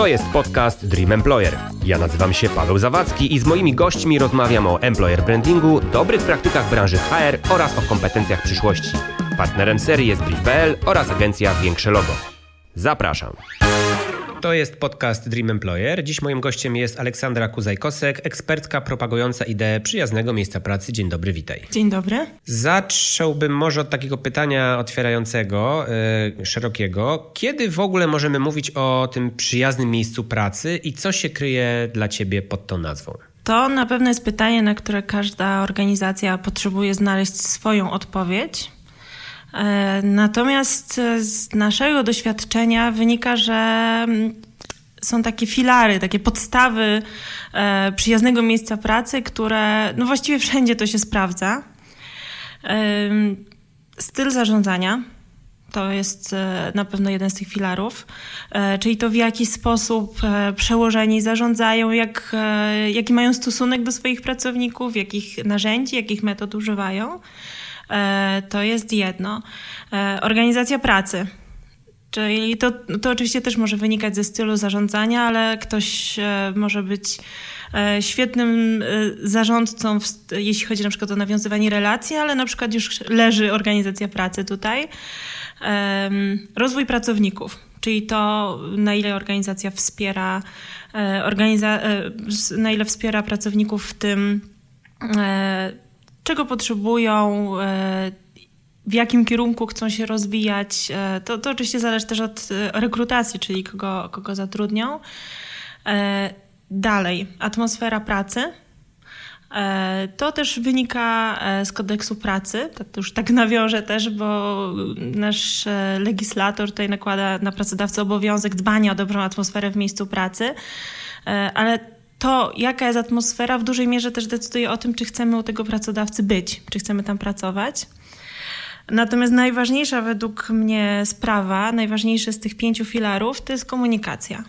To jest podcast Dream Employer. Ja nazywam się Paweł Zawadzki i z moimi gośćmi rozmawiam o employer brandingu, dobrych praktykach branży HR oraz o kompetencjach przyszłości. Partnerem serii jest Brief.pl oraz agencja Większe Logo. Zapraszam. To jest podcast Dream Employer. Dziś moim gościem jest Aleksandra Kuzajkosek, ekspertka propagująca ideę przyjaznego miejsca pracy. Dzień dobry, witaj. Dzień dobry. Zacząłbym może od takiego pytania otwierającego, yy, szerokiego. Kiedy w ogóle możemy mówić o tym przyjaznym miejscu pracy i co się kryje dla Ciebie pod tą nazwą? To na pewno jest pytanie, na które każda organizacja potrzebuje znaleźć swoją odpowiedź. E, natomiast z naszego doświadczenia wynika, że mm, są takie filary, takie podstawy e, przyjaznego miejsca pracy, które no właściwie wszędzie to się sprawdza. Styl zarządzania to jest e, na pewno jeden z tych filarów, czyli to w jaki sposób przełożeni zarządzają, jak, jaki mają stosunek do swoich pracowników, jakich narzędzi, jakich metod używają. E, to jest jedno. E, organizacja pracy. Czyli to, to oczywiście też może wynikać ze stylu zarządzania, ale ktoś e, może być świetnym zarządcą, jeśli chodzi na przykład o nawiązywanie relacji, ale na przykład już leży organizacja pracy tutaj. Rozwój pracowników, czyli to, na ile organizacja wspiera, organiza na ile wspiera pracowników w tym, czego potrzebują, e, w jakim kierunku chcą się rozwijać. E, to, to oczywiście zależy też od e, rekrutacji, czyli kogo, kogo zatrudnią. Dalej, atmosfera pracy. To też wynika z kodeksu pracy. To już tak nawiążę też, bo nasz legislator tutaj nakłada na pracodawcę obowiązek dbania o dobrą atmosferę w miejscu pracy. Ale to, jaka jest atmosfera, w dużej mierze też decyduje o tym, czy chcemy u tego pracodawcy być, czy chcemy tam pracować. Natomiast najważniejsza według mnie sprawa, najważniejszy z tych pięciu filarów, to jest komunikacja.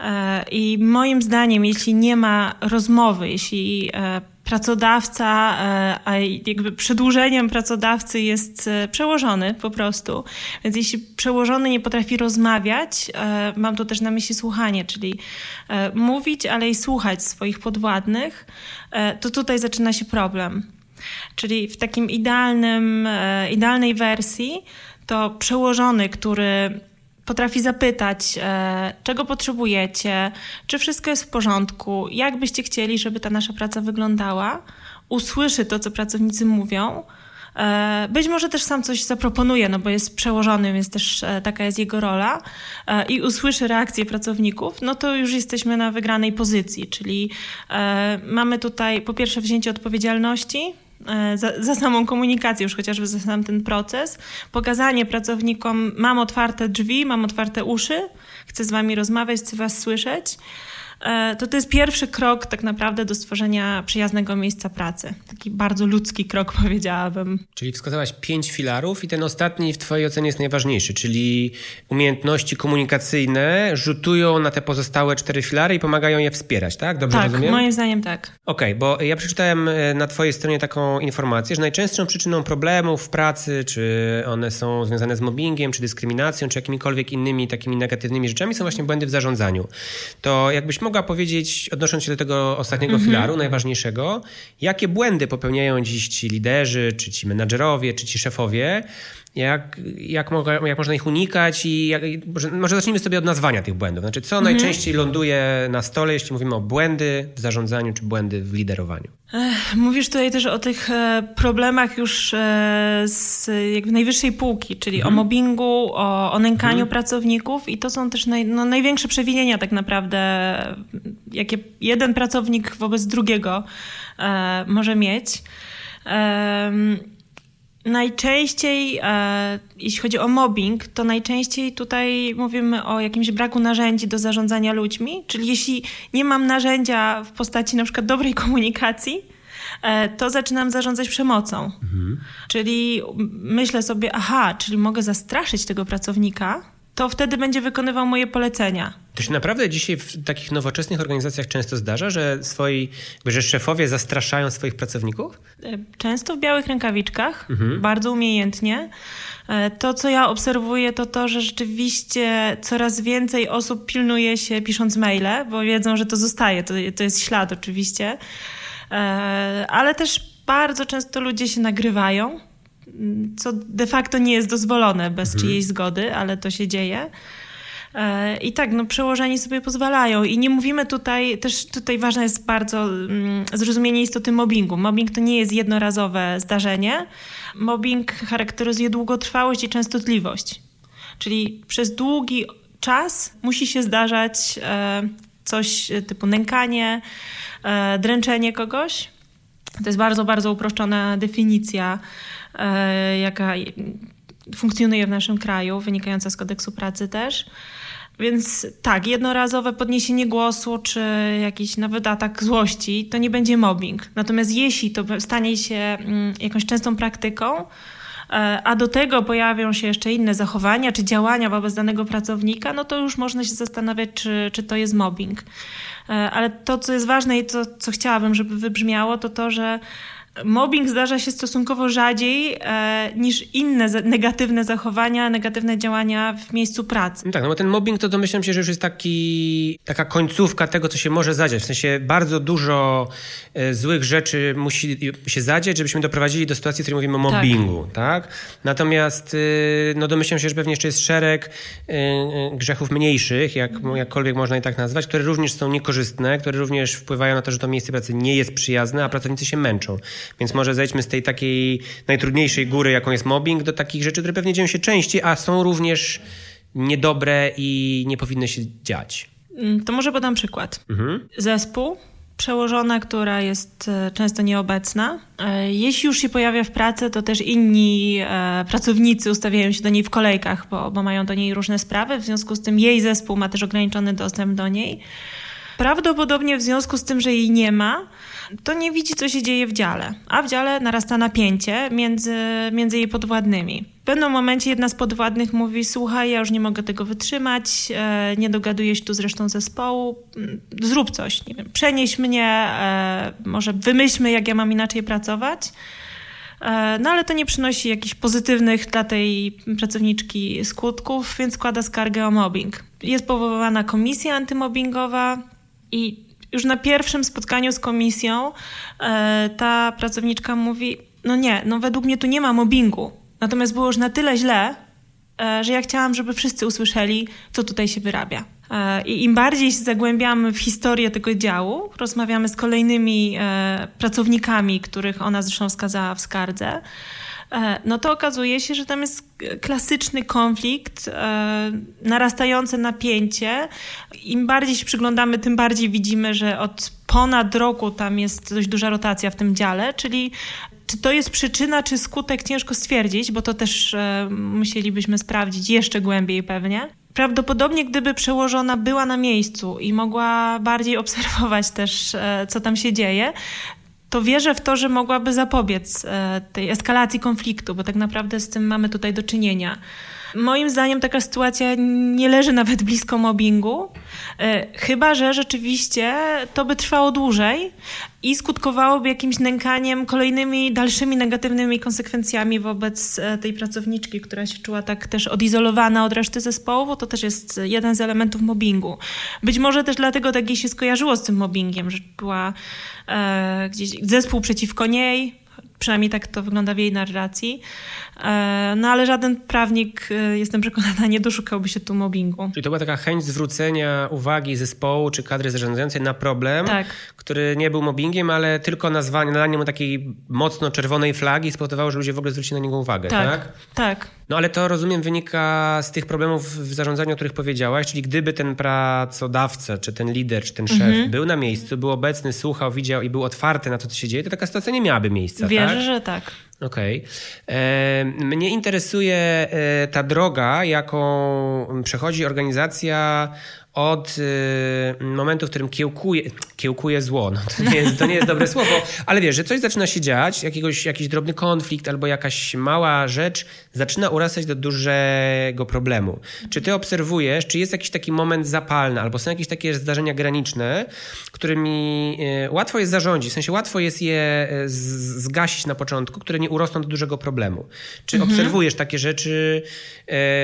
E, I moim zdaniem, jeśli nie ma rozmowy, jeśli e, pracodawca, e, a jakby przedłużeniem pracodawcy jest przełożony po prostu. Więc jeśli przełożony nie potrafi rozmawiać, mam tu też na myśli słuchanie, czyli mówić, ale i słuchać swoich podwładnych, to tutaj zaczyna się problem. Czyli w takim idealnym, idealnej wersji to przełożony, który potrafi zapytać, e, czego potrzebujecie, czy wszystko jest w porządku, jak byście chcieli, żeby ta nasza praca wyglądała, usłyszy to, co pracownicy mówią. E, być może też sam coś zaproponuje, no bo jest przełożonym, więc też e, taka jest jego rola i usłyszy reakcję pracowników, no to już jesteśmy na wygranej pozycji, czyli mamy tutaj po pierwsze wzięcie odpowiedzialności za, za, samą komunikację, już chociażby za sam ten proces. Pokazanie pracownikom, mam otwarte drzwi, mam otwarte uszy, chcę z wami rozmawiać, chcę was słyszeć. E, to to jest pierwszy krok tak naprawdę do stworzenia przyjaznego miejsca pracy. Taki bardzo ludzki krok powiedziałabym. Czyli wskazałaś pięć filarów i ten ostatni w twojej ocenie jest najważniejszy, czyli umiejętności komunikacyjne rzutują na te pozostałe cztery filary i pomagają je wspierać, tak? Dobrze tak, rozumiem? moim zdaniem tak. Okej, okay, bo ja przeczytałem e, na twojej stronie taką informację, że najczęstszą przyczyną problemów w pracy, czy one są związane z mobbingiem, czy dyskryminacją, czy jakimikolwiek innymi takimi negatywnymi rzeczami są właśnie błędy w zarządzaniu. To jakbyś mogła powiedzieć, odnosząc się do tego ostatniego mhm. filaru, najważniejszego, jakie błędy popełniają dziś ci liderzy, czy ci menadżerowie, czy ci szefowie, jak, jak, mogę, jak można ich unikać i jak, może, może, zacznijmy sobie od nazwania tych błędów. Znaczy, co mhm. najczęściej ląduje na stole, jeśli mówimy o błędy w zarządzaniu czy błędy w liderowaniu? Mówisz tutaj też o tych e, problemach już e, z jakby najwyższej półki, czyli mhm. o mobbingu, o, o nękaniu mhm. pracowników i to są też naj, no, największe przewinienia tak naprawdę, jakie jeden pracownik wobec drugiego e, może mieć. E, Najczęściej, e, jeśli chodzi o mobbing, to najczęściej tutaj mówimy o jakimś braku narzędzi do zarządzania ludźmi, czyli jeśli nie mam narzędzia w postaci na przykład dobrej komunikacji, e, to zaczynam zarządzać przemocą. Mhm. Czyli myślę sobie, aha, czyli mogę zastraszyć tego pracownika, to wtedy będzie wykonywał moje polecenia. To się naprawdę dzisiaj w takich nowoczesnych organizacjach często zdarza, że swoi, że szefowie zastraszają swoich pracowników? E, często w białych rękawiczkach, mhm. bardzo umiejętnie. E, to, co ja obserwuję, to to, że rzeczywiście coraz więcej osób pilnuje się pisząc maile, bo wiedzą, że to zostaje, to, to jest ślad oczywiście. E, ale też bardzo często ludzie się nagrywają, co de facto nie jest dozwolone bez mhm. czyjejś zgody, ale to się dzieje. E, I tak, no przełożeni sobie pozwalają. I nie mówimy tutaj, też tutaj ważne jest bardzo mm, zrozumienie istoty mobbingu. Mobbing to nie jest jednorazowe zdarzenie. Mobbing charakteryzuje długotrwałość i częstotliwość. Czyli przez długi czas musi się zdarzać e, coś typu nękanie, e, dręczenie kogoś. To jest bardzo, bardzo uproszczona definicja, jaka funkcjonuje w naszym kraju, wynikająca z kodeksu pracy też. Więc tak, jednorazowe podniesienie głosu, czy jakiś nawet atak złości, to nie będzie mobbing. Natomiast jeśli to stanie się mm, jakąś częstą praktyką, e, a do tego pojawią się jeszcze inne zachowania czy działania wobec danego pracownika, no to już można się zastanawiać, czy, czy to jest mobbing. E, ale to, co jest ważne i to, co chciałabym, żeby wybrzmiało, to to, że mobbing zdarza się stosunkowo rzadziej e, niż inne negatywne zachowania, negatywne działania w miejscu pracy. No tak, no bo ten mobbing to domyślam się, że już jest taki, taka końcówka tego, co się może zadziać. W sensie bardzo dużo e, złych rzeczy musi się zadziać, żebyśmy doprowadzili do sytuacji, w której mówimy o tak. mobbingu. Tak. tak? Natomiast e, no domyślam się, że pewnie jeszcze jest szereg e, e, grzechów mniejszych, jak, jakkolwiek można je tak nazwać, które również są niekorzystne, które również wpływają na to, że to miejsce pracy nie jest przyjazne, a pracownicy się męczą. Więc może zejdźmy z tej takiej najtrudniejszej góry, jaką jest mobbing, do takich rzeczy, które pewnie dzieją się częściej, a są również niedobre i nie powinny się dziać. Mm, to może podam przykład. Mhm. Zespół, przełożona, która jest e, często nieobecna. E, jeśli już się pojawia w pracy, to też inni e, pracownicy ustawiają się do niej w kolejkach, bo, bo mają do niej różne sprawy. W związku z tym jej zespół ma też ograniczony dostęp do niej. Prawdopodobnie w związku z tym, że jej nie ma, to nie widzi, co się dzieje w dziale. A w dziale narasta napięcie między, między jej podwładnymi. W pewnym momencie jedna z podwładnych mówi: Słuchaj, ja już nie mogę tego wytrzymać, e, nie dogaduję się tu z resztą zespołu, mm, zrób coś, nie wiem, przenieś mnie, e, może wymyślmy, jak ja mam inaczej pracować. E, no ale to nie przynosi jakichś pozytywnych dla tej pracowniczki skutków, więc składa skargę o mobbing. Jest powoływana komisja antymobbingowa i już na pierwszym spotkaniu z komisją e, ta pracowniczka mówi: No nie, no według mnie tu nie ma mobbingu. Natomiast było już na tyle źle, e, że ja chciałam, żeby wszyscy usłyszeli, co tutaj się wyrabia. E, I im bardziej się zagłębiamy w historię tego działu, rozmawiamy z kolejnymi pracownikami, których ona zresztą wskazała w skardze, no to okazuje się, że tam jest klasyczny konflikt, e, narastające napięcie. Im bardziej się przyglądamy, tym bardziej widzimy, że od ponad roku tam jest dość duża rotacja w tym dziale, czyli czy to jest przyczyna, czy skutek, ciężko stwierdzić, bo to też e, musielibyśmy sprawdzić jeszcze głębiej pewnie. Prawdopodobnie, gdyby przełożona była na miejscu i mogła bardziej obserwować też, co tam się dzieje, to wierzę w to, że mogłaby zapobiec e, tej eskalacji konfliktu, bo tak naprawdę z tym mamy tutaj do czynienia. Moim zdaniem taka sytuacja nie leży nawet blisko mobbingu, e, chyba że rzeczywiście to by trwało dłużej i skutkowałoby jakimś nękaniem, kolejnymi dalszymi negatywnymi konsekwencjami wobec e, tej pracowniczki, która się czuła tak też odizolowana od reszty zespołu, bo to też jest jeden z elementów mobbingu. Być może też dlatego tak jej się skojarzyło z tym mobbingiem, że była e, gdzieś zespół przeciwko niej, przynajmniej tak to wygląda w jej narracji. E, no ale żaden prawnik, e, jestem przekonana, nie doszukałby się tu mobbingu. Czyli to była taka chęć zwrócenia uwagi zespołu czy kadry zarządzającej na problem, tak. który nie był mobbingiem, ale tylko nazwanie, nadanie mu takiej mocno czerwonej flagi spowodowało, że ludzie w ogóle zwrócili na niego uwagę, tak? Tak, tak. No ale to rozumiem wynika z tych problemów w zarządzaniu, o których powiedziałaś, czyli gdyby ten pracodawca, czy ten lider, czy ten szef mhm. był na miejscu, był obecny, słuchał, widział i był otwarty na to, co się dzieje, to taka sytuacja nie miałaby miejsca, Wierzę, tak? że tak. Okej. Okay. Mnie interesuje e, ta droga, jaką przechodzi organizacja od y, momentu, w którym kiełkuje, kiełkuje zło, no to, nie jest, to nie jest dobre słowo, ale wiesz, że coś zaczyna się dziać, jakiegoś, jakiś drobny konflikt albo jakaś mała rzecz zaczyna urastać do dużego problemu. Czy ty obserwujesz, czy jest jakiś taki moment zapalny, albo są jakieś takie zdarzenia graniczne, którymi y, łatwo jest zarządzić, w sensie łatwo jest je y, zgasić na początku, które nie urosną do dużego problemu. Czy mhm. obserwujesz takie rzeczy,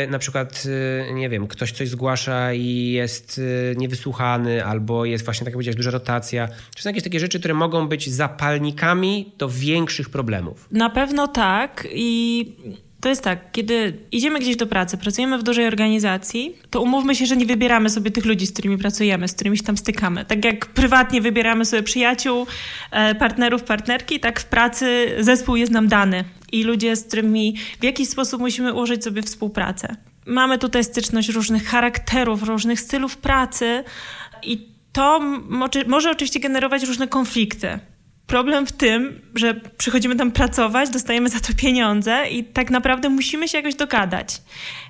y, na przykład, nie wiem, ktoś coś zgłasza i jest jest y, niewysłuchany, albo jest właśnie, tak jak powiedziałeś, duża rotacja. Czy są jakieś takie rzeczy, które mogą być zapalnikami do większych problemów? Na pewno tak i to jest tak, kiedy idziemy gdzieś do pracy, pracujemy w dużej organizacji, to umówmy się, że nie wybieramy sobie tych ludzi, z którymi pracujemy, z którymi się tam stykamy. Tak jak prywatnie wybieramy sobie przyjaciół, e, partnerów, partnerki, tak w pracy zespół jest nam dany i ludzie, z którymi w jakiś sposób musimy ułożyć sobie współpracę. Mamy tutaj styczność różnych charakterów, różnych stylów pracy i to może oczywiście generować różne konflikty. Problem w tym, że przychodzimy tam pracować, dostajemy za to pieniądze i tak naprawdę musimy się jakoś dogadać.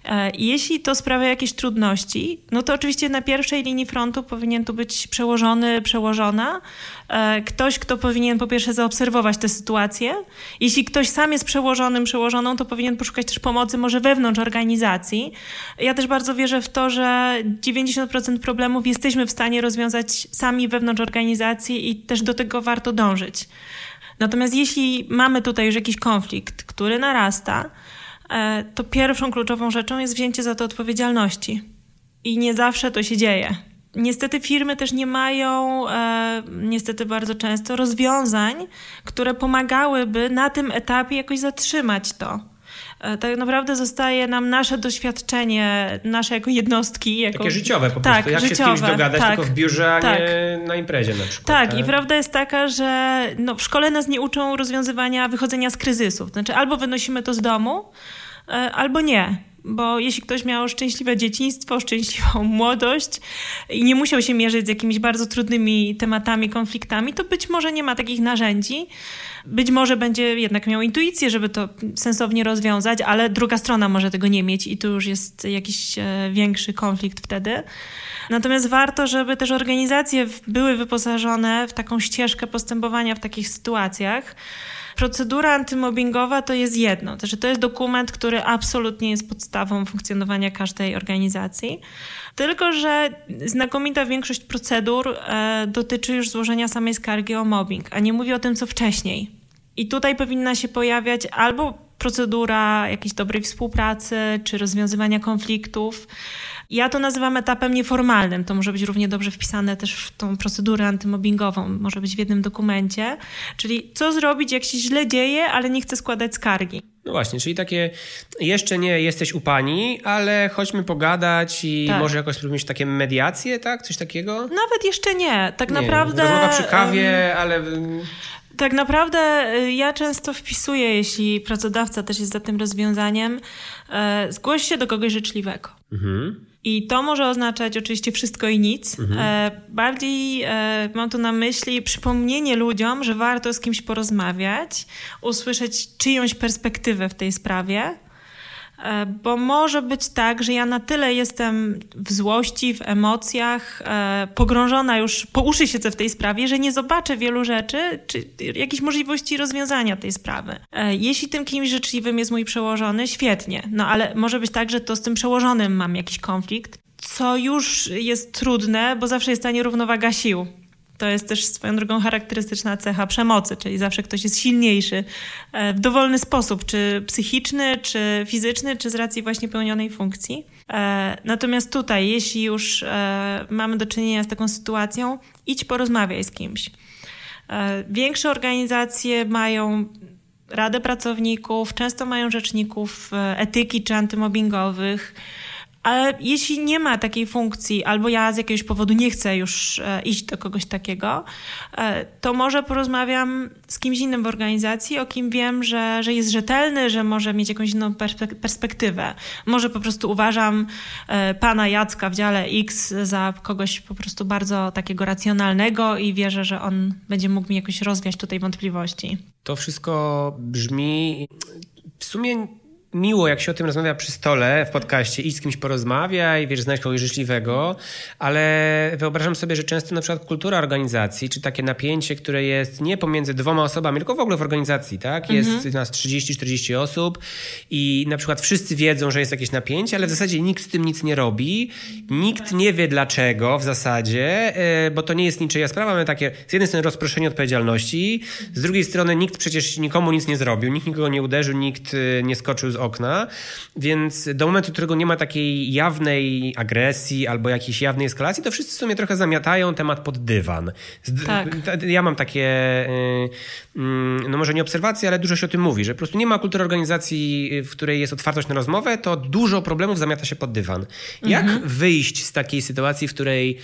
E, jeśli to sprawia jakieś trudności, no to oczywiście na pierwszej linii frontu powinien tu być przełożony, przełożona. E, ktoś, kto powinien po pierwsze zaobserwować tę sytuację. Jeśli ktoś sam jest przełożonym, przełożoną, to powinien poszukać też pomocy może wewnątrz organizacji. Ja też bardzo wierzę w to, że 90% problemów jesteśmy w stanie rozwiązać sami wewnątrz organizacji i też do tego warto dążyć. Natomiast jeśli mamy tutaj już jakiś konflikt, który narasta, to pierwszą kluczową rzeczą jest wzięcie za to odpowiedzialności. I nie zawsze to się dzieje. Niestety firmy też nie mają, e, niestety bardzo często, rozwiązań, które pomagałyby na tym etapie jakoś zatrzymać to. E, tak naprawdę zostaje nam nasze doświadczenie, nasze jako jednostki. Jako... Takie życiowe po tak, prostu. Jak życiowe, się z kimś dogadać, tak, tylko w biurze, a tak. nie na imprezie na przykład. Tak, tak, i prawda jest taka, że no, w szkole nas nie uczą rozwiązywania, wychodzenia z kryzysów. Znaczy albo wynosimy to z domu, E, albo nie. Bo jeśli ktoś miał szczęśliwe dzieciństwo, szczęśliwą młodość i nie musiał się mierzyć z jakimiś bardzo trudnymi tematami, konfliktami, to być może nie ma takich narzędzi. Być może będzie jednak miał intuicję, żeby to sensownie rozwiązać, ale druga strona może tego nie mieć i tu już jest jakiś e, większy konflikt wtedy. Natomiast warto, żeby też organizacje były wyposażone w taką ścieżkę postępowania w takich sytuacjach Procedura antymobbingowa to jest jedno, to, znaczy to jest dokument, który absolutnie jest podstawą funkcjonowania każdej organizacji. Tylko, że znakomita większość procedur e, dotyczy już złożenia samej skargi o mobbing, a nie mówi o tym, co wcześniej. I tutaj powinna się pojawiać albo procedura jakiejś dobrej współpracy, czy rozwiązywania konfliktów, ja to nazywam etapem nieformalnym. To może być równie dobrze wpisane też w tą procedurę antymobbingową, może być w jednym dokumencie. Czyli co zrobić, jak się źle dzieje, ale nie chce składać skargi. No właśnie, czyli takie jeszcze nie jesteś u pani, ale chodźmy pogadać i tak. może jakoś spróbujemy takie mediacje, tak? Coś takiego? Nawet jeszcze nie. Tak nie, naprawdę. Rozmowa przy kawie, um, ale. Tak naprawdę y, ja często wpisuję, jeśli pracodawca też jest za tym rozwiązaniem, e, zgłoś się do kogoś życzliwego. Mhm. I to może oznaczać oczywiście wszystko i nic. Mhm. E, bardziej e, mam tu na myśli przypomnienie ludziom, że warto z kimś porozmawiać, usłyszeć czyjąś perspektywę w tej sprawie bo może być tak, że ja na tyle jestem w złości, w emocjach, e, pogrążona już, po uszy siedzę w tej sprawie, że nie zobaczę wielu rzeczy, czy jakiejś możliwości rozwiązania tej sprawy. E, jeśli tym kimś życzliwym jest mój przełożony, świetnie, no ale może być tak, że to z tym przełożonym mam jakiś konflikt, co już jest trudne, bo zawsze jest ta nierównowaga sił to jest też swoją drogą charakterystyczna cecha przemocy, czyli zawsze ktoś jest silniejszy e, w dowolny sposób, czy psychiczny, czy fizyczny, czy z racji właśnie pełnionej funkcji. E, natomiast tutaj, jeśli już e, mamy do czynienia z taką sytuacją, idź porozmawiaj z kimś. Większe organizacje mają Radę Pracowników, często mają rzeczników etyki czy antymobbingowych Ale jeśli nie ma takiej funkcji, albo ja z jakiegoś powodu nie chcę już e, iść do kogoś takiego, e, to może porozmawiam z kimś innym w organizacji, o kim wiem, że, że jest rzetelny, że może mieć jakąś inną perspektywę. Może po prostu uważam e, pana Jacka w dziale X za kogoś po prostu bardzo takiego racjonalnego i wierzę, że on będzie mógł mi jakoś rozwiać tutaj wątpliwości. To wszystko brzmi w sumie miło, jak się o tym rozmawia przy stole w podcaście i z kimś porozmawiaj, wiesz, znaleźć kogoś życzliwego, ale wyobrażam sobie, że często na przykład kultura organizacji, czy takie napięcie, które jest nie pomiędzy dwoma osobami, tylko w ogóle w organizacji, tak? Jest mhm. nas 30-40 osób i na przykład wszyscy wiedzą, że jest jakieś napięcie, ale w zasadzie nikt z tym nic nie robi, nikt nie wie dlaczego w zasadzie, e, bo to nie jest niczyja sprawa, mamy takie z jednej strony rozproszenie odpowiedzialności, z drugiej strony nikt przecież nikomu nic nie zrobił, nikt nikogo nie uderzył, nikt e, nie skoczył z okna, więc do momentu, którego nie ma takiej jawnej agresji albo jakiejś jawnej eskalacji, to wszyscy w sumie trochę zamiatają temat pod dywan. Tak. Ja mam takie, y, mm, no może nie obserwacje, ale dużo się o tym mówi, że po prostu nie ma kultury organizacji, w której jest otwartość na rozmowę, to dużo problemów zamiata się pod dywan. Jak mhm. wyjść z takiej sytuacji, w której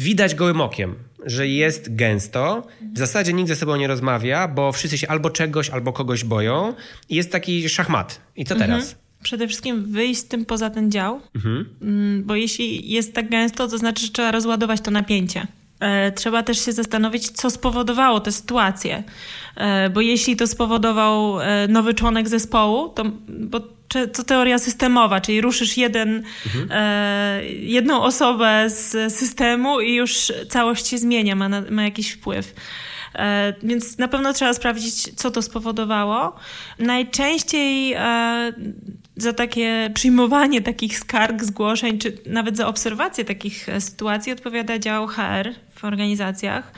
widać gołym okiem, że jest gęsto. W zasadzie nikt ze sobą nie rozmawia, bo wszyscy się albo czegoś, albo kogoś boją. I jest taki szachmat. I co teraz? Mhm. Przede wszystkim wyjść z tym poza ten dział, mhm. Mm, bo jeśli jest tak gęsto, to znaczy, że trzeba rozładować to napięcie. E, trzeba też się zastanowić, co spowodowało tę sytuację. E, bo jeśli to spowodował e, nowy członek zespołu, to bo to teoria systemowa, czyli ruszysz jeden, mhm. e, jedną osobę z systemu i już całość się zmienia, ma, na, ma jakiś wpływ. E, więc na pewno trzeba sprawdzić, co to spowodowało. Najczęściej e, za takie przyjmowanie takich skarg, zgłoszeń, czy nawet za obserwację takich sytuacji odpowiada dział HR w organizacjach.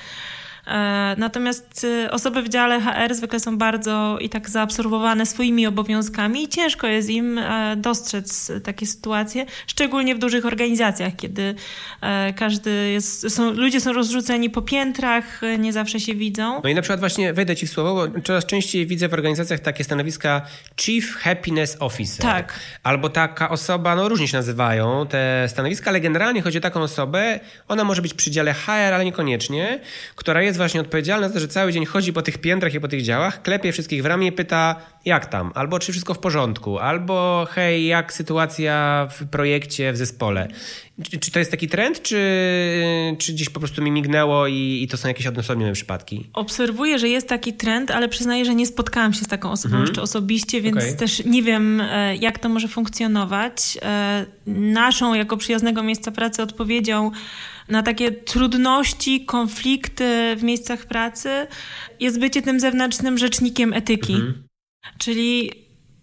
E, natomiast y, osoby w dziale HR zwykle są bardzo i tak zaabsorbowane swoimi obowiązkami i ciężko jest im e, dostrzec takie sytuacje, szczególnie w dużych organizacjach, kiedy e, każdy jest, są, ludzie są rozrzuceni po piętrach, nie zawsze się widzą. No i na przykład właśnie wejdę ci w słowo, bo coraz częściej widzę w organizacjach takie stanowiska Chief Happiness Officer. Tak. Albo taka osoba, no różnie się nazywają te stanowiska, ale generalnie chodzi o taką osobę, ona może być przy dziale HR, ale niekoniecznie, która jest jest właśnie odpowiedzialna za to, że cały dzień chodzi po tych piętrach i po tych działach, klepie wszystkich w ramię i pyta, jak tam, albo czy wszystko w porządku, albo hej, jak sytuacja w projekcie, w zespole. Czy, czy to jest taki trend, czy, czy gdzieś po prostu mi mignęło i, i to są jakieś odnośne przypadki? Obserwuję, że jest taki trend, ale przyznaję, że nie spotkałam się z taką osobą mhm. jeszcze osobiście, więc okay. też nie wiem, e, jak to może funkcjonować. E, naszą, jako przyjaznego miejsca pracy, odpowiedzią na takie trudności, konflikty w miejscach pracy jest bycie tym zewnętrznym rzecznikiem etyki. Mhm. Czyli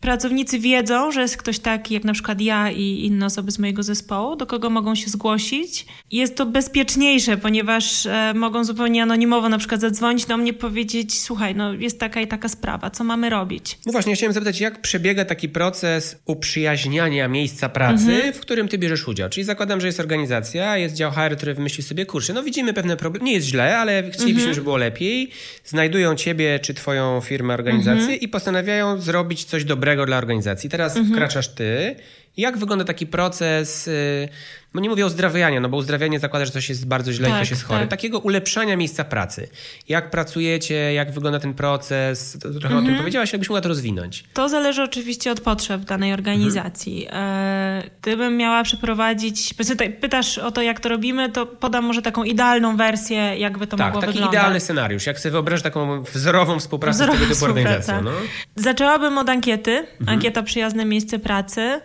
pracownicy wiedzą, że jest ktoś taki jak na przykład ja i inne osoby z mojego zespołu, do kogo mogą się zgłosić. Jest to bezpieczniejsze, ponieważ e, mogą zupełnie anonimowo na przykład zadzwonić do mnie, powiedzieć: Słuchaj, no jest taka i taka sprawa, co mamy robić? No właśnie, ja chciałem zapytać, jak przebiega taki proces uprzyjaźniania miejsca pracy, mhm. w którym ty bierzesz udział? Czyli zakładam, że jest organizacja, jest dział HR, który wymyśli sobie kurczę. No widzimy pewne problemy, nie jest źle, ale chcielibyśmy, mhm. żeby było lepiej. Znajdują ciebie czy twoją firmę, organizację mhm. i postanawiają zrobić coś dobrego dobrego dla organizacji. Teraz mhm. wkraczasz ty. Jak wygląda taki proces y, no nie mówię o uzdrawianiu, no bo uzdrawianie zakłada, że coś jest bardzo źle tak, i ktoś jest chory. Tak. Takiego ulepszania miejsca pracy. Jak pracujecie, jak wygląda ten proces? Trochę mhm. o tym mhm. powiedziałaś, jakbyś mogła to rozwinąć. To zależy oczywiście od potrzeb danej organizacji. Mhm. Gdybym miała przeprowadzić, pytasz o to, jak to robimy, to podam może taką idealną wersję, jakby to tak, mogło taki wyglądać. taki idealny scenariusz. Jak sobie wyobrażasz taką wzorową współpracę Wzorowa z tego typu organizacją. No? Zaczęłabym od ankiety. Mhm. Ankieta Przyjazne Miejsce Pracy.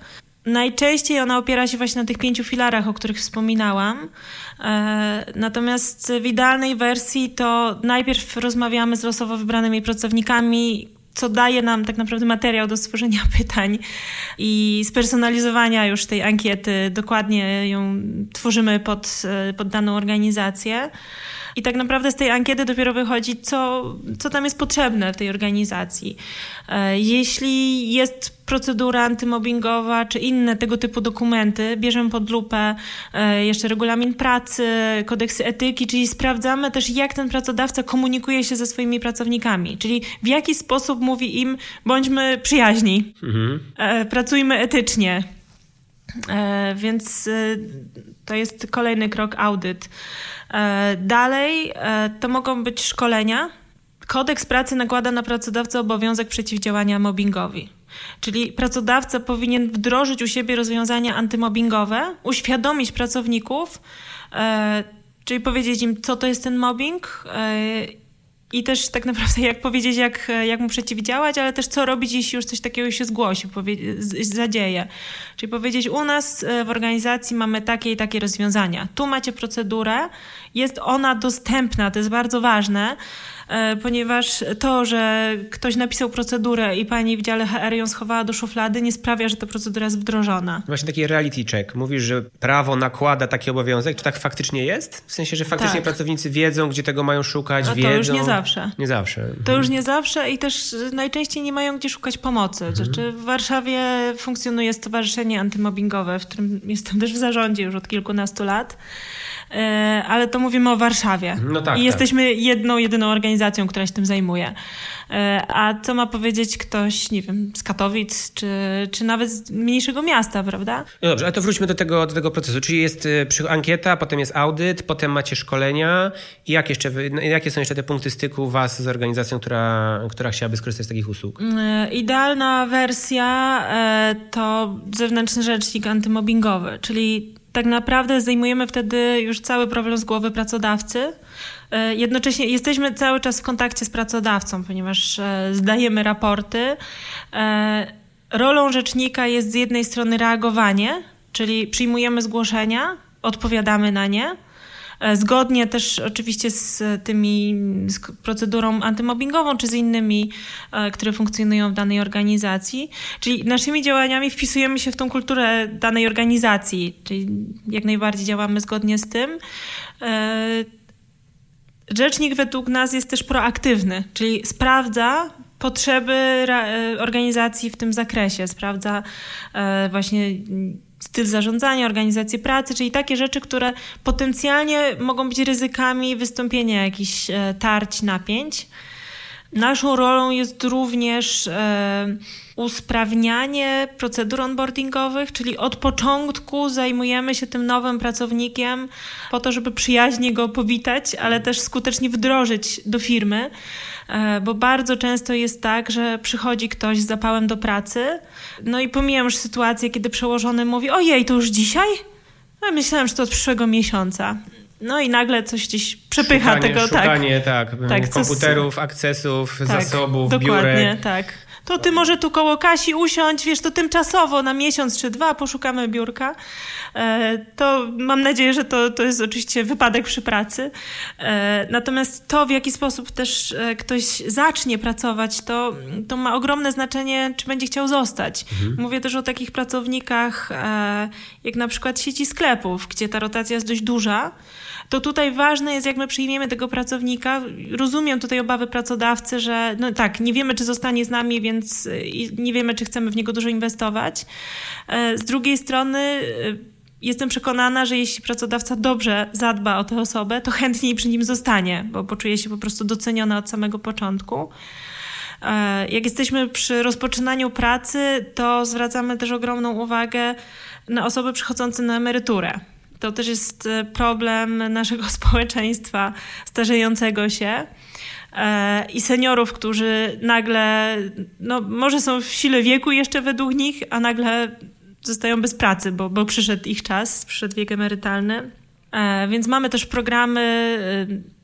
Najczęściej ona opiera się właśnie na tych pięciu filarach, o których wspominałam. E, natomiast w idealnej wersji to najpierw rozmawiamy z losowo wybranymi pracownikami, co daje nam tak naprawdę materiał do stworzenia pytań i spersonalizowania już tej ankiety. Dokładnie ją tworzymy pod, e, pod daną organizację. I tak naprawdę z tej ankiety dopiero wychodzi, co, co tam jest potrzebne w tej organizacji. E, jeśli jest procedura antymobbingowa czy inne tego typu dokumenty, bierzemy pod lupę e, jeszcze regulamin pracy, kodeksy etyki, czyli sprawdzamy też, jak ten pracodawca komunikuje się ze swoimi pracownikami, czyli w jaki sposób mówi im, bądźmy przyjaźni, mhm. E, pracujmy etycznie. E, więc e, to jest kolejny krok audyt. E, dalej to mogą być szkolenia. Kodeks pracy nakłada na pracodawcę obowiązek przeciwdziałania mobbingowi. Czyli pracodawca powinien wdrożyć u siebie rozwiązania antymobbingowe, uświadomić pracowników, czyli powiedzieć im, co to jest ten mobbing i też tak naprawdę jak powiedzieć, jak, jak mu przeciwdziałać, ale też co robić, jeśli już coś takiego się zgłosi, zadzieje. Czyli powiedzieć, u nas e, w organizacji mamy takie i takie rozwiązania. Tu macie procedurę, jest ona dostępna, to jest bardzo ważne. E, ponieważ to, że ktoś napisał procedurę i pani w dziale HR ją schowała do szuflady, nie sprawia, że ta procedura jest wdrożona. Właśnie taki reality check. Mówisz, że prawo nakłada taki obowiązek. To tak faktycznie jest? W sensie, że faktycznie tak. pracownicy wiedzą, gdzie tego mają szukać, A wiedzą? to już nie zawsze. Nie zawsze. To mhm. już nie zawsze i też najczęściej nie mają gdzie szukać pomocy. Mhm. Znaczy w Warszawie funkcjonuje Stowarzyszenie Antymobbingowe, w którym jestem też w zarządzie już od kilkunastu lat. E, ale to mówimy o Warszawie. No tak, I tak. jesteśmy jedną, jedyną organizacją, która się tym zajmuje. E, a co ma powiedzieć ktoś, nie wiem, z Katowic, czy, czy nawet z mniejszego miasta, prawda? No dobrze, ale to wróćmy do tego, do tego procesu. Czyli jest y, ankieta, potem jest audyt, potem macie szkolenia. I jak jeszcze, no, jakie są jeszcze te punkty styku was z organizacją, która, która chciałaby skorzystać z takich usług? E, idealna wersja to zewnętrzny rzecznik antymobbingowy, czyli tak naprawdę zdejmujemy wtedy już cały problem z głowy pracodawcy. E, jednocześnie jesteśmy cały czas w kontakcie z pracodawcą, ponieważ e, zdajemy raporty. E, rolą rzecznika jest z jednej strony reagowanie, czyli przyjmujemy zgłoszenia, odpowiadamy na nie zgodnie też oczywiście z tymi z procedurą antymobbingową, czy z innymi, e, które funkcjonują w danej organizacji. Czyli naszymi działaniami wpisujemy się w tą kulturę danej organizacji, czyli jak najbardziej działamy zgodnie z tym. E, rzecznik według nas jest też proaktywny, czyli sprawdza potrzeby organizacji w tym zakresie, sprawdza właśnie styl zarządzania, organizację pracy, czyli takie rzeczy, które potencjalnie mogą być ryzykami wystąpienia jakichś e, tarć, napięć. Naszą rolą jest również e, usprawnianie procedur onboardingowych, czyli od początku zajmujemy się tym nowym pracownikiem po to, żeby przyjaźnie go powitać, ale też skutecznie wdrożyć do firmy. E, bo bardzo często jest tak, że przychodzi ktoś z zapałem do pracy, no i pomijam już sytuację, kiedy przełożony mówi, ojej, to już dzisiaj? No, myślałem, że to od przyszłego miesiąca. No i nagle coś gdzieś przepycha szukanie, tego. Szukanie, tak, tak, tak komputerów, akcesów, tak, zasobów, dokładnie, biurek. tak to ty może tu koło Kasi usiądź, wiesz, to tymczasowo na miesiąc czy dwa poszukamy biurka. E, to mam nadzieję, że to, to jest oczywiście wypadek przy pracy. E, natomiast to, w jaki sposób też e, ktoś zacznie pracować, to, to ma ogromne znaczenie, czy będzie chciał zostać. Mhm. Mówię też o takich pracownikach, jak na przykład sieci sklepów, gdzie ta rotacja jest dość duża to tutaj ważne jest, jak my przyjmiemy tego pracownika. Rozumiem tutaj obawy pracodawcy, że no tak, nie wiemy, czy zostanie z nami, więc y, nie wiemy, czy chcemy w niego dużo inwestować. E, z drugiej strony y, jestem przekonana, że jeśli pracodawca dobrze zadba o tę osobę, to chętniej przy nim zostanie, bo poczuje się po prostu doceniona od samego początku. E, jak jesteśmy przy rozpoczynaniu pracy, to zwracamy też ogromną uwagę na osoby przychodzące na emeryturę. To też jest e, problem naszego społeczeństwa starzejącego się e, i seniorów, którzy nagle, no może są w sile wieku jeszcze według nich, a nagle zostają bez pracy, bo, bo przyszedł ich czas, przyszedł wiek emerytalny. E, więc mamy też programy,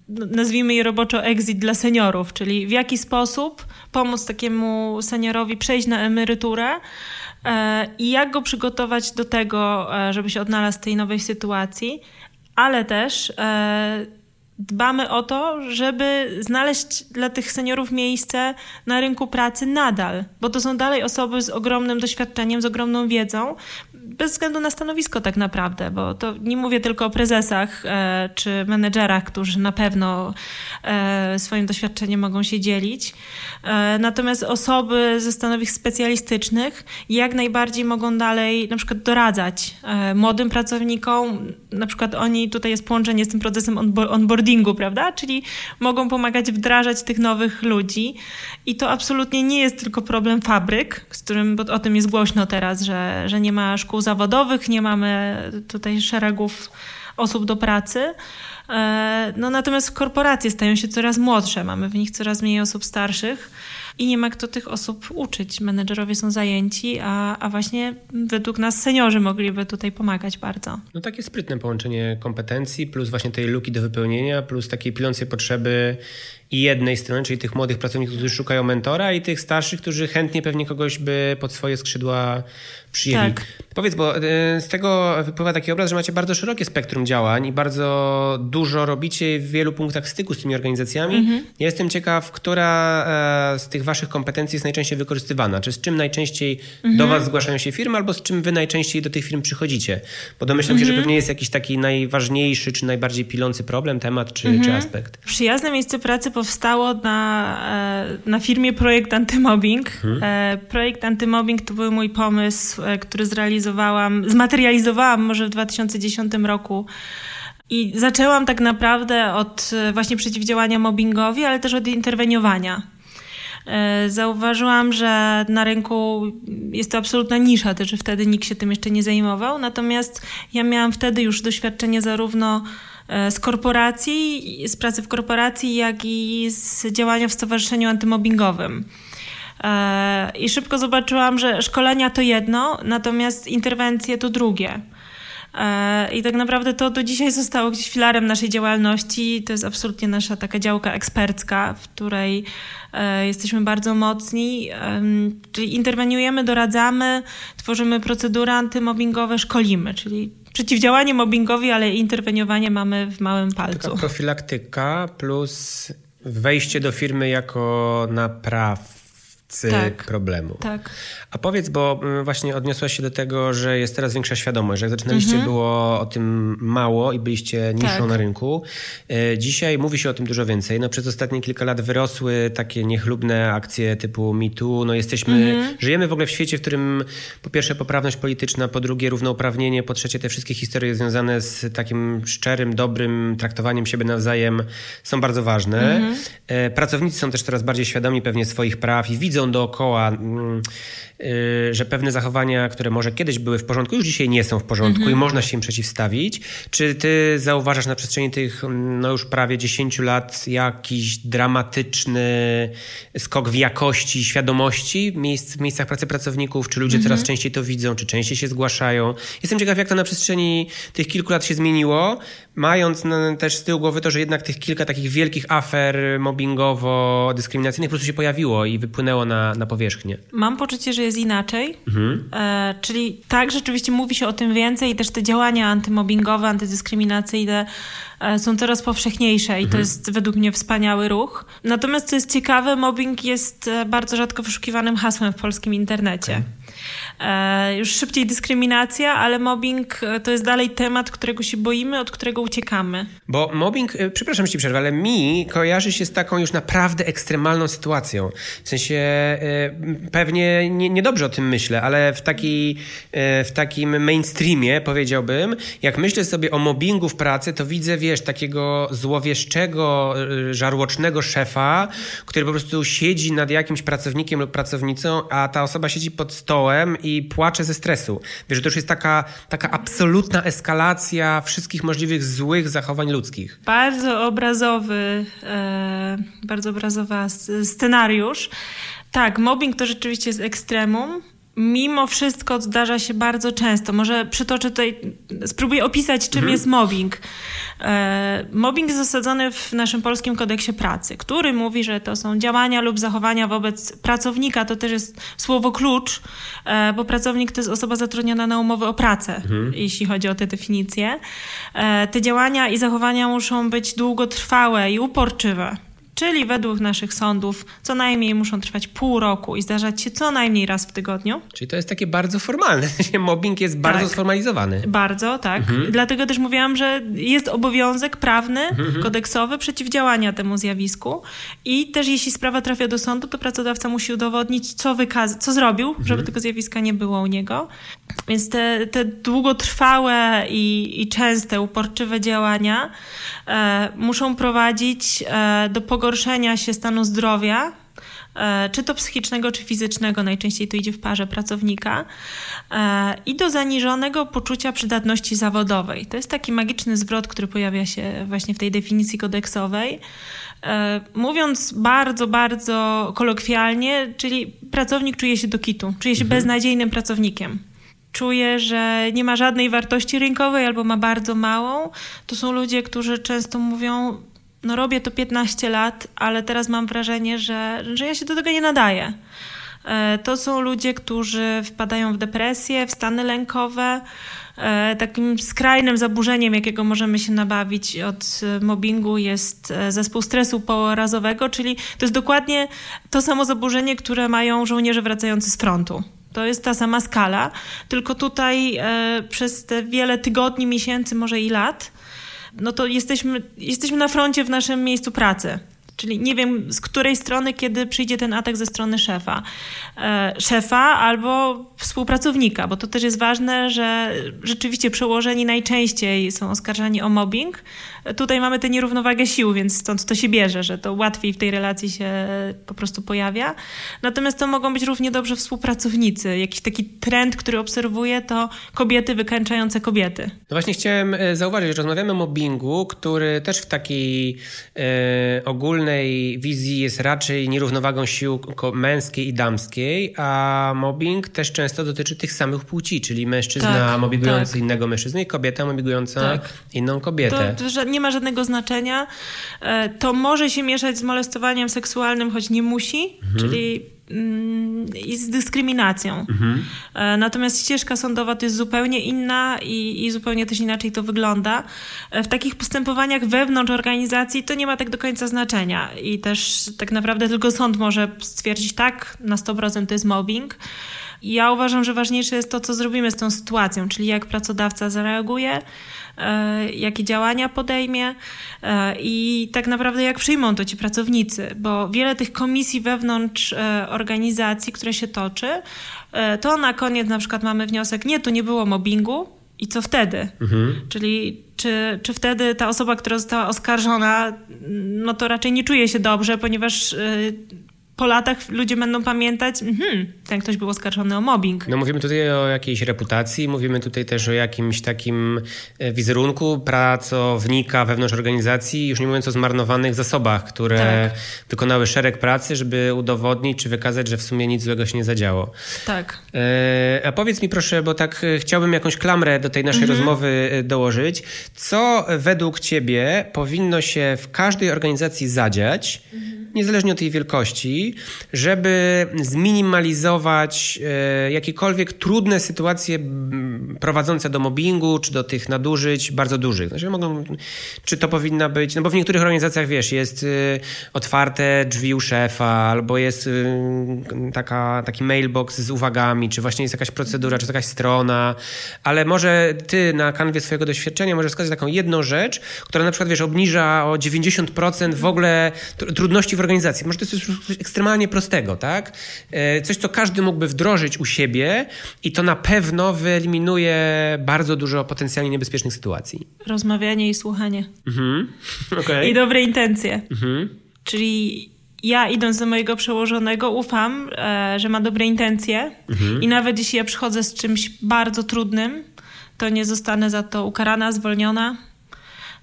nazwijmy je roboczo exit dla seniorów, czyli w jaki sposób pomóc takiemu seniorowi przejść na emeryturę, i jak go przygotować do tego, e, żeby się odnalazł w tej nowej sytuacji, ale też e, dbamy o to, żeby znaleźć dla tych seniorów miejsce na rynku pracy nadal, bo to są dalej osoby z ogromnym doświadczeniem, z ogromną wiedzą, bez względu na stanowisko tak naprawdę, bo to nie mówię tylko o prezesach e, czy menedżerach, którzy na pewno e, swoim doświadczeniem mogą się dzielić. E, natomiast osoby ze stanowisk specjalistycznych jak najbardziej mogą dalej na przykład doradzać e, młodym pracownikom, na przykład oni, tutaj jest połączenie z tym procesem onboardingu, prawda? Czyli mogą pomagać wdrażać tych nowych ludzi i to absolutnie nie jest tylko problem fabryk, z którym, bo o tym jest głośno teraz, że, że nie ma szkół zawodowych, nie mamy tutaj szeregów osób do pracy. E, no natomiast korporacje stają się coraz młodsze, mamy w nich coraz mniej osób starszych i nie ma kto tych osób uczyć. Menedżerowie są zajęci, a, a właśnie według nas seniorzy mogliby tutaj pomagać bardzo. No takie sprytne połączenie kompetencji plus właśnie tej luki do wypełnienia, plus takiej pilącej potrzeby i jednej strony, czyli tych młodych pracowników, którzy szukają mentora i tych starszych, którzy chętnie pewnie kogoś by pod swoje skrzydła przyjęli. Tak. Powiedz, bo y, z tego wypływa taki obraz, że macie bardzo szerokie spektrum działań i bardzo dużo robicie w wielu punktach styku z tymi organizacjami. Mhm. Ja jestem ciekaw, która e, z tych waszych kompetencji jest najczęściej wykorzystywana? Czy z czym najczęściej mhm. do was zgłaszają się firmy, albo z czym wy najczęściej do tych firm przychodzicie? Bo domyślam mhm. się, że mhm. pewnie jest jakiś taki najważniejszy, czy najbardziej pilący problem, temat, czy, czy mhm. aspekt. Przyjazne miejsce pracy powstało na, e, na firmie Projekt Antymobbing. E, projekt Antymobbing to był mój pomysł, e, który zrealizowałam, zmaterializowałam może w 2010 roku. I zaczęłam tak naprawdę od właśnie przeciwdziałania mobbingowi, ale też od interweniowania. Zauważyłam, że na rynku jest to absolutna nisza, też że wtedy nikt się tym jeszcze nie zajmował. Natomiast ja miałam wtedy już doświadczenie zarówno z korporacji, z pracy w korporacji, jak i z działania w stowarzyszeniu antymobbingowym. E, I szybko zobaczyłam, że szkolenia to jedno, natomiast interwencje to drugie. E, I tak naprawdę to do dzisiaj zostało gdzieś filarem naszej działalności. To jest absolutnie nasza taka działka ekspercka, w której jesteśmy bardzo mocni. Czyli interweniujemy, doradzamy, tworzymy procedury antymobbingowe, szkolimy, czyli przeciwdziałanie mobbingowi, ale interweniowanie mamy w małym palcu. Taka profilaktyka plus wejście do firmy jako napraw tak, problemu. Tak. A powiedz, bo mm, właśnie odniosłaś się do tego, że jest teraz większa świadomość, że jak zaczynaliście mhm. było o tym mało i byliście niższą tak. na rynku. E, dzisiaj mówi się o tym dużo więcej. No przez ostatnie kilka lat wyrosły takie niechlubne akcje typu MeToo. No jesteśmy, mhm. żyjemy w ogóle w świecie, w którym po pierwsze poprawność polityczna, po drugie równouprawnienie, po trzecie te wszystkie historie związane z takim szczerym, dobrym traktowaniem siebie nawzajem są bardzo ważne. Mhm. E, pracownicy są też coraz bardziej świadomi pewnie swoich praw i widzą widzą dookoła, mm, że pewne zachowania, które może kiedyś były w porządku, już dzisiaj nie są w porządku mhm. i można się im przeciwstawić. Czy ty zauważasz na przestrzeni tych no już prawie 10 lat jakiś dramatyczny skok w jakości, świadomości miejsc, w miejscach pracy pracowników? Czy ludzie mhm. coraz częściej to widzą, czy częściej się zgłaszają? Jestem ciekaw, jak to na przestrzeni tych kilku lat się zmieniło, mając też z tyłu głowy to, że jednak tych kilka takich wielkich afer mobbingowo-dyskryminacyjnych po prostu się pojawiło i wypłynęło na, na powierzchnię. Mam poczucie, że jest inaczej. Mhm. E, czyli tak, rzeczywiście mówi się o tym więcej i też te działania antymobbingowe, antydyskryminacyjne e, są coraz powszechniejsze i mhm. to jest według mnie wspaniały ruch. Natomiast co jest ciekawe, mobbing jest e, bardzo rzadko wyszukiwanym hasłem w polskim internecie. Okay. E, już szybciej dyskryminacja, ale mobbing e, to jest dalej temat, którego się boimy, od którego uciekamy. Bo mobbing, e, przepraszam, że ci przerwę, ale mi kojarzy się z taką już naprawdę ekstremalną sytuacją. W sensie pewnie nie, niedobrze o tym myślę, ale w, taki, w takim mainstreamie powiedziałbym, jak myślę sobie o mobbingu w pracy, to widzę, wiesz, takiego złowieszczego, żarłocznego szefa, który po prostu siedzi nad jakimś pracownikiem lub pracownicą, a ta osoba siedzi pod stołem i i płaczę ze stresu. Wiesz, że to już jest taka, taka absolutna eskalacja wszystkich możliwych złych zachowań ludzkich. Bardzo obrazowy, e, bardzo obrazowy scenariusz. Tak, mobbing to rzeczywiście jest ekstremum mimo wszystko zdarza się bardzo często. Może przytoczę tutaj, spróbuję opisać, czym mhm. jest mobbing. E, mobbing jest osadzony w naszym polskim kodeksie pracy, który mówi, że to są działania lub zachowania wobec pracownika. To też jest słowo klucz, e, bo pracownik to jest osoba zatrudniona na umowę o pracę, mhm. jeśli chodzi o te definicje. E, te działania i zachowania muszą być długotrwałe i uporczywe. Czyli według naszych sądów co najmniej muszą trwać pół roku i zdarzać się co najmniej raz w tygodniu. Czyli to jest takie bardzo formalne. Mobbing jest bardzo tak. sformalizowany. Bardzo, tak. Mhm. Dlatego też mówiłam, że jest obowiązek prawny, mhm. kodeksowy przeciwdziałania temu zjawisku. I też jeśli sprawa trafia do sądu, to pracodawca musi udowodnić, co, wykaz- co zrobił, mhm. żeby tego zjawiska nie było u niego. Więc te, te długotrwałe i, i częste, uporczywe działania e, muszą prowadzić e, do pogorszenia się stanu zdrowia e, czy to psychicznego, czy fizycznego, najczęściej to idzie w parze pracownika, e, i do zaniżonego poczucia przydatności zawodowej. To jest taki magiczny zwrot, który pojawia się właśnie w tej definicji kodeksowej. E, mówiąc bardzo, bardzo kolokwialnie, czyli pracownik czuje się do kitu, czuje się mhm. beznadziejnym pracownikiem czuje, że nie ma żadnej wartości rynkowej albo ma bardzo małą. To są ludzie, którzy często mówią: No, robię to 15 lat, ale teraz mam wrażenie, że, że ja się do tego nie nadaję. E, to są ludzie, którzy wpadają w depresję, w stany lękowe. E, takim skrajnym zaburzeniem, jakiego możemy się nabawić od mobbingu, jest e, zespół stresu porazowego, czyli to jest dokładnie to samo zaburzenie, które mają żołnierze wracający z frontu. To jest ta sama skala, tylko tutaj e, przez te wiele tygodni, miesięcy, może i lat, no to jesteśmy, jesteśmy na froncie w naszym miejscu pracy. Czyli nie wiem z której strony, kiedy przyjdzie ten atak ze strony szefa. E, szefa albo współpracownika, bo to też jest ważne, że rzeczywiście przełożeni najczęściej są oskarżani o mobbing. Tutaj mamy tę nierównowagę sił, więc stąd to się bierze, że to łatwiej w tej relacji się po prostu pojawia. Natomiast to mogą być równie dobrze współpracownicy. Jakiś taki trend, który obserwuję, to kobiety wykańczające kobiety. No właśnie chciałem e, zauważyć, że rozmawiamy o mobbingu, który też w takiej e, ogólnej wizji jest raczej nierównowagą sił męskiej i damskiej, a mobbing też często dotyczy tych samych płci, czyli mężczyzna tak, mobbingujący tak. innego mężczyznę i kobieta mobbingująca tak. inną kobietę. To, że nie ma żadnego znaczenia. E, to może się mieszać z molestowaniem seksualnym, choć nie musi, mhm. czyli mm, i z dyskryminacją. Mhm. E, natomiast ścieżka sądowa to jest zupełnie inna i, i, zupełnie też inaczej to wygląda. E, w takich postępowaniach wewnątrz organizacji to nie ma tak do końca znaczenia i też tak naprawdę tylko sąd może stwierdzić tak, na 100% to jest mobbing. Ja uważam, że ważniejsze jest to, co zrobimy z tą sytuacją, czyli jak pracodawca zareaguje, jakie działania podejmie e, i tak naprawdę jak przyjmą to ci pracownicy, bo wiele tych komisji wewnątrz e, organizacji, które się toczy, to na koniec na przykład mamy wniosek, nie, tu nie było mobbingu, i co wtedy? Mhm. Czyli czy, czy wtedy ta osoba, która została oskarżona, no to raczej nie czuje się dobrze, ponieważ po latach ludzie będą pamiętać, mhm, ten ktoś był oskarżony o mobbing. No mówimy tutaj o jakiejś reputacji, mówimy tutaj też o jakimś takim e, wizerunku pracownika wewnątrz organizacji, już nie mówiąc o zmarnowanych zasobach, które tak. wykonały szereg pracy, żeby udowodnić czy wykazać, że w sumie nic złego się nie zadziało. Tak. E, a powiedz mi proszę, bo tak e, chciałbym jakąś klamrę do tej naszej mhm. rozmowy dołożyć. Co według ciebie powinno się w każdej organizacji zadziać, mhm niezależnie od jej wielkości, żeby zminimalizować e, jakiekolwiek trudne sytuacje prowadzące do mobbingu, czy do tych nadużyć bardzo dużych. Znaczy mogą, czy to powinna być, no bo w niektórych organizacjach, wiesz, jest e, otwarte drzwi u szefa, albo jest e, taka, taki mailbox z uwagami, czy właśnie jest jakaś procedura, czy jakaś strona, ale może ty na kanwie swojego doświadczenia możesz wskazać taką jedną rzecz, która na przykład, wiesz, obniża o 90% w ogóle trudności w organizacji. Może to jest coś ekstremalnie prostego, tak? E, coś, co każdy mógłby wdrożyć u siebie i to na pewno wyeliminuje bardzo dużo potencjalnie niebezpiecznych sytuacji. Rozmawianie i słuchanie. Mhm. Okay. I dobre intencje. Mhm. Czyli ja idąc do mojego przełożonego ufam, e, że ma dobre intencje mhm. i nawet jeśli ja przychodzę z czymś bardzo trudnym, to nie zostanę za to ukarana, zwolniona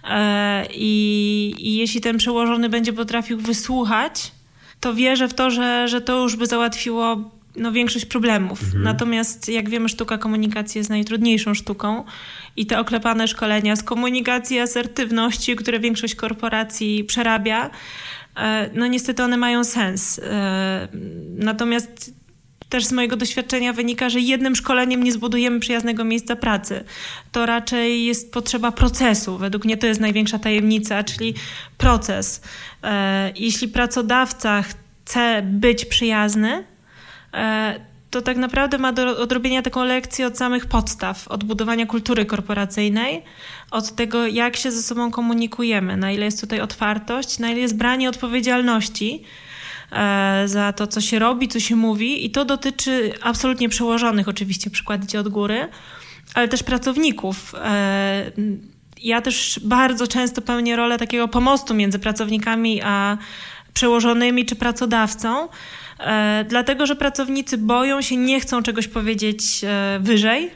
E, I, I, jeśli ten przełożony będzie potrafił wysłuchać, to wierzę w to, że, że to już by załatwiło no, większość problemów. Mhm. Natomiast jak wiemy, sztuka komunikacji jest najtrudniejszą sztuką i te oklepane szkolenia z komunikacji, asertywności, które większość korporacji przerabia, e, no niestety one mają sens. E, natomiast też z mojego doświadczenia wynika, że jednym szkoleniem nie zbudujemy przyjaznego miejsca pracy. To raczej jest potrzeba procesu. Według mnie to jest największa tajemnica, czyli proces. E, jeśli pracodawca chce być przyjazny, e, to tak naprawdę ma do odrobienia taką lekcję od samych podstaw, od budowania kultury korporacyjnej, od tego, jak się ze sobą komunikujemy, na ile jest tutaj otwartość, na ile jest branie odpowiedzialności za to, co się robi, co się mówi i to dotyczy absolutnie przełożonych, oczywiście przykład idzie od góry, ale też pracowników. E, ja też bardzo często pełnię rolę takiego pomostu między pracownikami a przełożonymi czy pracodawcą, e, dlatego że pracownicy boją się, nie chcą czegoś powiedzieć e, wyżej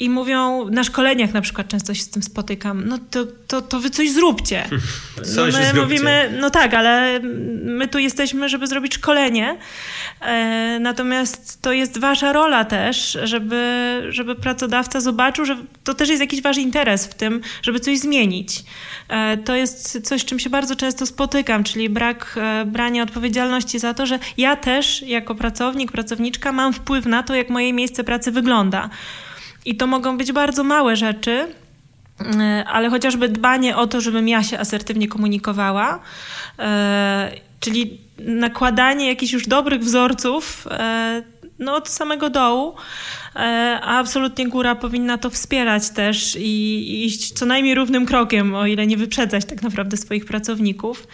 i mówią, na szkoleniach na przykład często się z tym spotykam, no to, to, to wy coś zróbcie. No my zróbcie. mówimy, no tak, ale my tu jesteśmy, żeby zrobić szkolenie, e, natomiast to jest wasza rola też, żeby, żeby pracodawca zobaczył, że to też jest jakiś wasz interes w tym, żeby coś zmienić. E, to jest coś, z czym się bardzo często spotykam, czyli brak e, brania odpowiedzialności za to, że ja też jako pracownik, pracowniczka mam wpływ na to, jak moje miejsce pracy wygląda. I to mogą być bardzo małe rzeczy, e, ale chociażby dbanie o to, żebym ja się asertywnie komunikowała, e, czyli nakładanie jakichś już dobrych wzorców e, no, od samego dołu, a absolutnie góra powinna to wspierać też i iść co najmniej równym krokiem, o ile nie wyprzedzać tak naprawdę swoich pracowników.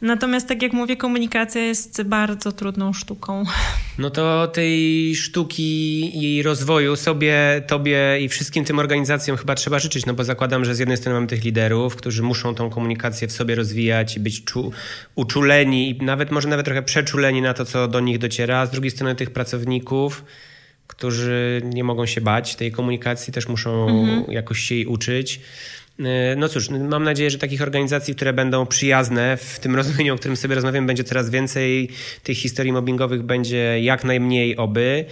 Natomiast, tak jak mówię, komunikacja jest bardzo trudną sztuką. No to tej sztuki i rozwoju sobie, tobie i wszystkim tym organizacjom chyba trzeba życzyć, no bo zakładam, że z jednej strony mamy tych liderów, którzy muszą tą komunikację w sobie rozwijać i być czu, uczuleni i nawet może nawet trochę przeczuleni na to, co do nich dociera, a z drugiej strony tych pracowników, którzy nie mogą się bać tej komunikacji, też muszą mhm. jakoś się jej uczyć. E, no cóż, mam nadzieję, że takich organizacji, które będą przyjazne w tym rozumieniu, o którym sobie rozmawiam, będzie coraz więcej. Tych historii mobbingowych będzie jak najmniej oby.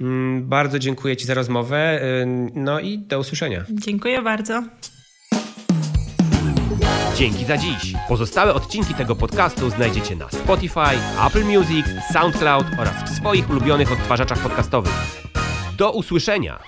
Mm, bardzo dziękuję Ci za rozmowę. E, no i do usłyszenia. Dziękuję bardzo. Dzięki za dziś. Pozostałe odcinki tego podcastu znajdziecie na Spotify, Apple Music, SoundCloud oraz w swoich ulubionych odtwarzaczach podcastowych. Do usłyszenia!